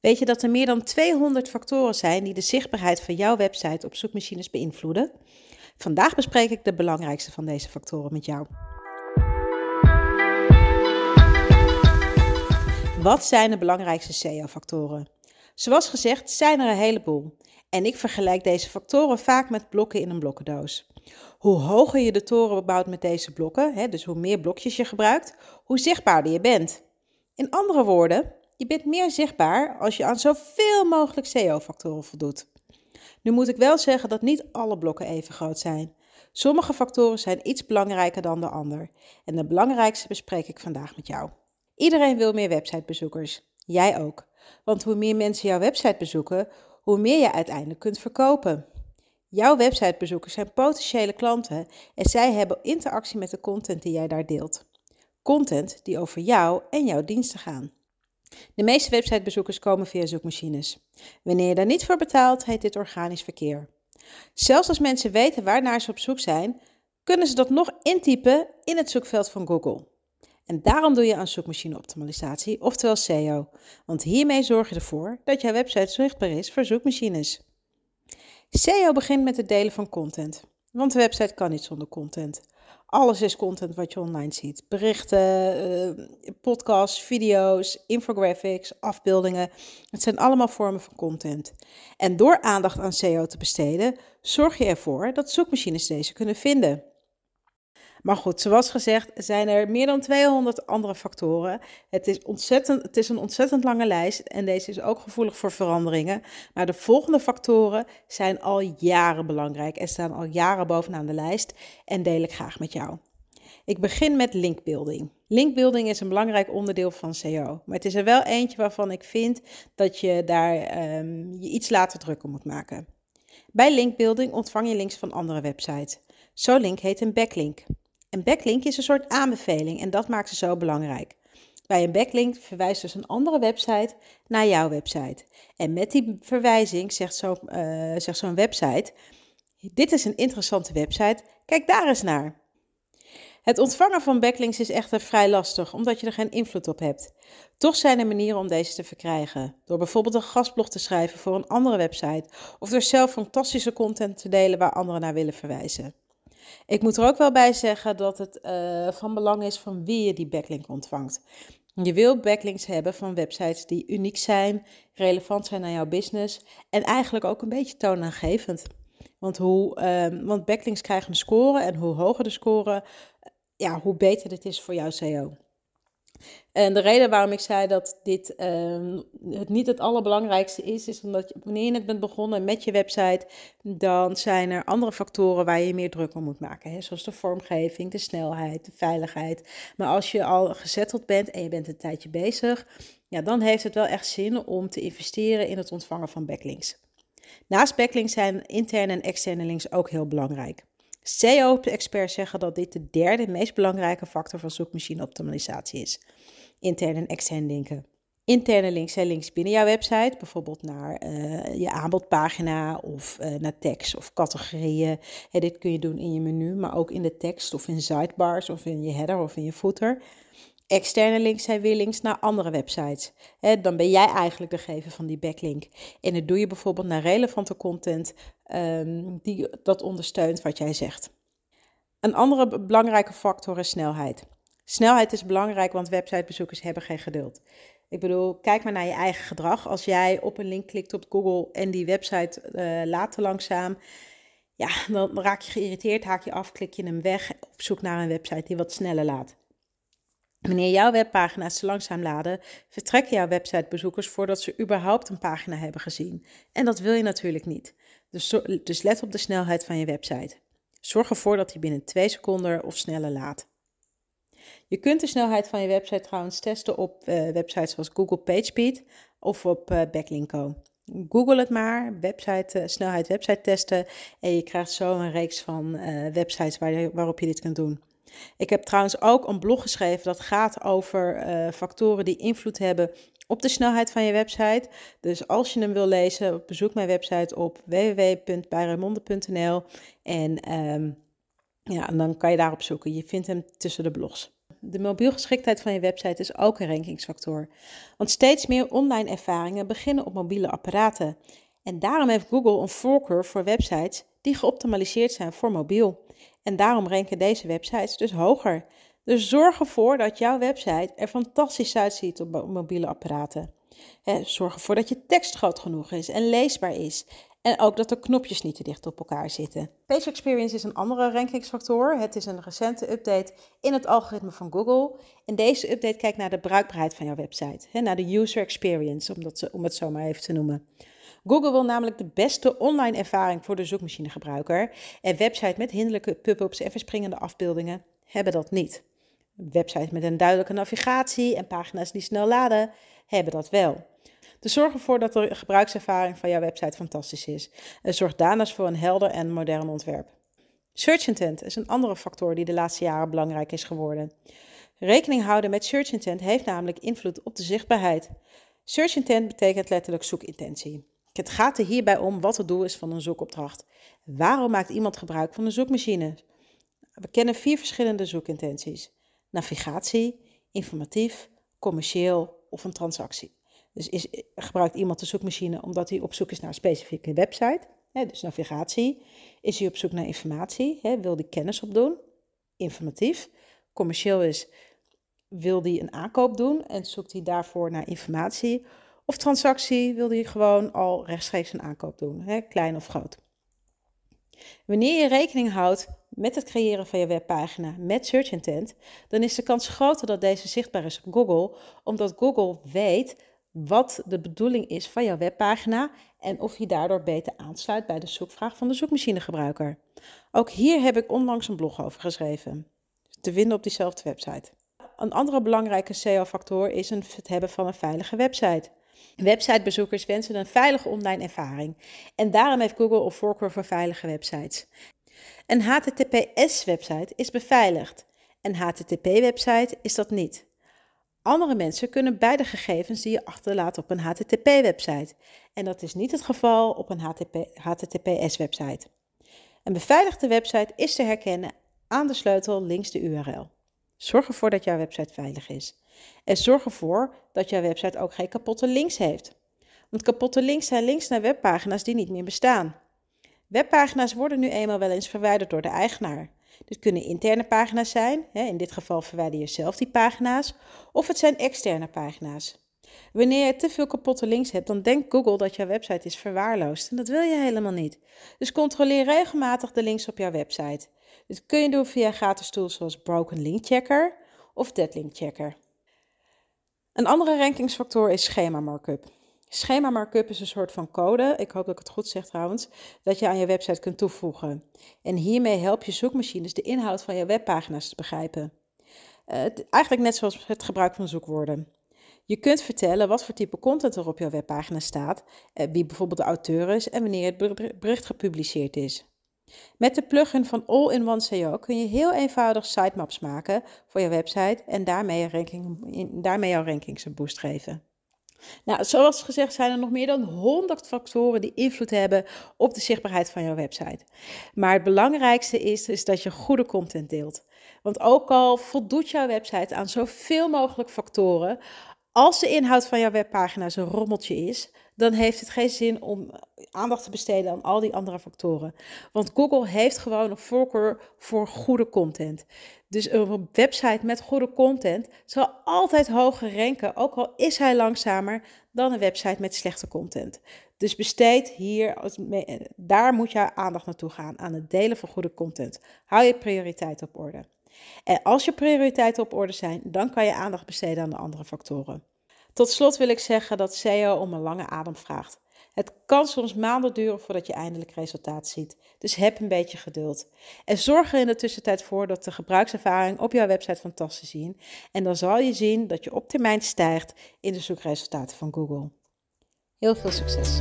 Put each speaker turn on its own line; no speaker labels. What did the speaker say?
Weet je dat er meer dan 200 factoren zijn die de zichtbaarheid van jouw website op zoekmachines beïnvloeden? Vandaag bespreek ik de belangrijkste van deze factoren met jou. Wat zijn de belangrijkste SEO-factoren? Zoals gezegd zijn er een heleboel. En ik vergelijk deze factoren vaak met blokken in een blokkendoos. Hoe hoger je de toren bouwt met deze blokken, dus hoe meer blokjes je gebruikt, hoe zichtbaarder je bent. In andere woorden, je bent meer zichtbaar als je aan zoveel mogelijk SEO-factoren voldoet. Nu moet ik wel zeggen dat niet alle blokken even groot zijn. Sommige factoren zijn iets belangrijker dan de ander. En de belangrijkste bespreek ik vandaag met jou. Iedereen wil meer websitebezoekers. Jij ook. Want hoe meer mensen jouw website bezoeken, hoe meer je uiteindelijk kunt verkopen. Jouw websitebezoekers zijn potentiële klanten en zij hebben interactie met de content die jij daar deelt. Content die over jou en jouw diensten gaan. De meeste websitebezoekers komen via zoekmachines. Wanneer je daar niet voor betaalt, heet dit organisch verkeer. Zelfs als mensen weten waarnaar ze op zoek zijn, kunnen ze dat nog intypen in het zoekveld van Google. En daarom doe je aan zoekmachine-optimalisatie, oftewel SEO. Want hiermee zorg je ervoor dat jouw website zichtbaar is voor zoekmachines. SEO begint met het delen van content. Want de website kan niet zonder content. Alles is content wat je online ziet. Berichten, uh, podcasts, video's, infographics, afbeeldingen. Het zijn allemaal vormen van content. En door aandacht aan SEO te besteden, zorg je ervoor dat zoekmachines deze kunnen vinden. Maar goed, zoals gezegd zijn er meer dan 200 andere factoren. Het is, ontzettend, het is een ontzettend lange lijst en deze is ook gevoelig voor veranderingen. Maar de volgende factoren zijn al jaren belangrijk en staan al jaren bovenaan de lijst en deel ik graag met jou. Ik begin met linkbuilding. Linkbuilding is een belangrijk onderdeel van SEO, maar het is er wel eentje waarvan ik vind dat je daar um, je iets later druk om moet maken. Bij linkbuilding ontvang je links van andere websites. Zo'n link heet een backlink. Een backlink is een soort aanbeveling en dat maakt ze zo belangrijk. Bij een backlink verwijst dus een andere website naar jouw website. En met die verwijzing uh, zegt zo'n website: Dit is een interessante website, kijk daar eens naar. Het ontvangen van backlinks is echter vrij lastig, omdat je er geen invloed op hebt. Toch zijn er manieren om deze te verkrijgen. Door bijvoorbeeld een gastblog te schrijven voor een andere website, of door zelf fantastische content te delen waar anderen naar willen verwijzen. Ik moet er ook wel bij zeggen dat het uh, van belang is van wie je die backlink ontvangt. Je wil backlinks hebben van websites die uniek zijn, relevant zijn aan jouw business en eigenlijk ook een beetje toonaangevend. Want, hoe, uh, want backlinks krijgen een score en hoe hoger de score, ja, hoe beter het is voor jouw SEO. En de reden waarom ik zei dat dit uh, het niet het allerbelangrijkste is, is omdat wanneer je net bent begonnen met je website, dan zijn er andere factoren waar je meer druk om moet maken. Hè? Zoals de vormgeving, de snelheid, de veiligheid. Maar als je al gezetteld bent en je bent een tijdje bezig, ja, dan heeft het wel echt zin om te investeren in het ontvangen van backlinks. Naast backlinks zijn interne en externe links ook heel belangrijk. SEO-experts zeggen dat dit de derde meest belangrijke factor van zoekmachine-optimalisatie is. Interne en externe linken. Interne links zijn links binnen jouw website, bijvoorbeeld naar uh, je aanbodpagina of uh, naar tekst of categorieën. dit kun je doen in je menu, maar ook in de tekst of in sidebars of in je header of in je footer. Externe links zijn weer links naar andere websites. dan ben jij eigenlijk de gever van die backlink. En dat doe je bijvoorbeeld naar relevante content um, die dat ondersteunt wat jij zegt. Een andere belangrijke factor is snelheid. Snelheid is belangrijk, want websitebezoekers hebben geen geduld. Ik bedoel, kijk maar naar je eigen gedrag. Als jij op een link klikt op Google en die website uh, laat te langzaam, ja, dan raak je geïrriteerd, haak je af, klik je hem weg op zoek naar een website die wat sneller laat. Wanneer jouw webpagina's te langzaam laden, vertrekken jouw websitebezoekers voordat ze überhaupt een pagina hebben gezien. En dat wil je natuurlijk niet. Dus, dus let op de snelheid van je website. Zorg ervoor dat hij binnen 2 seconden of sneller laat. Je kunt de snelheid van je website trouwens testen op uh, websites zoals Google PageSpeed of op uh, Backlinko. Google het maar, website, uh, snelheid website testen en je krijgt zo een reeks van websites waar waarop je dit kunt doen. Ik heb trouwens ook een blog geschreven dat gaat over uh, factoren die invloed hebben op de snelheid van je website. Dus als je hem wil lezen, bezoek mijn website op www.bijremonde.nl en um, ja, dan kan je daarop zoeken. Je vindt hem tussen de blogs. De mobielgeschiktheid van je website is ook een rankingsfactor. Want steeds meer online ervaringen beginnen op mobiele apparaten. En daarom heeft Google een voorkeur voor websites die geoptimaliseerd zijn voor mobiel. En daarom ranken deze websites dus hoger. Dus zorg ervoor dat jouw website er fantastisch uitziet op mobiele apparaten. zorg ervoor dat je tekst groot genoeg is en leesbaar is. En ook dat de knopjes niet te dicht op elkaar zitten. Page Experience is een andere rankingsfactor. Het is een recente update in het algoritme van Google. En deze update kijkt naar de bruikbaarheid van jouw website. naar de user experience, om, om het zo maar even te noemen. Google wil namelijk de beste online ervaring voor de zoekmachinegebruiker. En websites met hinderlijke pop-ups en verspringende afbeeldingen hebben dat niet. Websites met een duidelijke navigatie en pagina's die snel laden hebben dat wel. Dus zorg ervoor dat de gebruikservaring van jouw website fantastisch is. En zorg daarnaast voor een helder en modern ontwerp. Search intent is een andere factor die de laatste jaren belangrijk is geworden. Rekening houden met search intent heeft namelijk invloed op de zichtbaarheid. Search intent betekent letterlijk zoekintentie. Het gaat er hierbij om wat het doel is van een zoekopdracht. Waarom maakt iemand gebruik van een zoekmachine? We kennen vier verschillende zoekintenties: navigatie, informatief, commercieel of een transactie. Dus is, gebruikt iemand de zoekmachine omdat hij op zoek is naar een specifieke website, hè, dus navigatie. Is hij op zoek naar informatie, hè, wil hij kennis opdoen, informatief. Commercieel is, wil hij een aankoop doen en zoekt hij daarvoor naar informatie. Of transactie, wil hij gewoon al rechtstreeks een aankoop doen, hè, klein of groot. Wanneer je rekening houdt met het creëren van je webpagina met search intent, dan is de kans groter dat deze zichtbaar is op Google, omdat Google weet wat de bedoeling is van jouw webpagina en of je daardoor beter aansluit bij de zoekvraag van de zoekmachinegebruiker. Ook hier heb ik onlangs een blog over geschreven, te vinden op diezelfde website. Een andere belangrijke SEO-factor is het hebben van een veilige website. Websitebezoekers wensen een veilige online ervaring en daarom heeft Google een voorkeur voor veilige websites. Een HTTPS-website is beveiligd, een HTTP-website is dat niet. Andere mensen kunnen beide gegevens die je achterlaat op een HTTP-website. En dat is niet het geval op een HTTPS-website. Een beveiligde website is te herkennen aan de sleutel links de URL. Zorg ervoor dat jouw website veilig is. En zorg ervoor dat jouw website ook geen kapotte links heeft. Want kapotte links zijn links naar webpagina's die niet meer bestaan. Webpagina's worden nu eenmaal wel eens verwijderd door de eigenaar. Dit kunnen interne pagina's zijn, in dit geval verwijder je zelf die pagina's, of het zijn externe pagina's. Wanneer je te veel kapotte links hebt, dan denkt Google dat jouw website is verwaarloosd en dat wil je helemaal niet. Dus controleer regelmatig de links op jouw website. Dit kun je doen via gratis tools zoals Broken Link Checker of Dead Link Checker. Een andere rankingsfactor is schema markup. Schema markup is een soort van code, ik hoop dat ik het goed zeg trouwens, dat je aan je website kunt toevoegen. En hiermee help je zoekmachines de inhoud van je webpagina's te begrijpen. Uh, eigenlijk net zoals het gebruik van zoekwoorden. Je kunt vertellen wat voor type content er op jouw webpagina staat, uh, wie bijvoorbeeld de auteur is en wanneer het bericht gepubliceerd is. Met de plugin van All-in-One SEO kun je heel eenvoudig sitemaps maken voor je website en daarmee, ranking, daarmee jouw rankings een boost geven. Nou, zoals gezegd zijn er nog meer dan 100 factoren die invloed hebben op de zichtbaarheid van jouw website. Maar het belangrijkste is, is dat je goede content deelt. Want ook al voldoet jouw website aan zoveel mogelijk factoren, als de inhoud van jouw webpagina zo'n rommeltje is, dan heeft het geen zin om aandacht te besteden aan al die andere factoren. Want Google heeft gewoon een voorkeur voor goede content. Dus een website met goede content zal altijd hoger ranken, ook al is hij langzamer dan een website met slechte content. Dus besteed hier, daar moet je aandacht naartoe gaan, aan het delen van goede content. Hou je prioriteiten op orde. En als je prioriteiten op orde zijn, dan kan je aandacht besteden aan de andere factoren. Tot slot wil ik zeggen dat SEO om een lange adem vraagt. Het kan soms maanden duren voordat je eindelijk resultaat ziet. Dus heb een beetje geduld. En zorg er in de tussentijd voor dat de gebruikservaring op jouw website fantastisch is. En dan zal je zien dat je op termijn stijgt in de zoekresultaten van Google. Heel veel succes!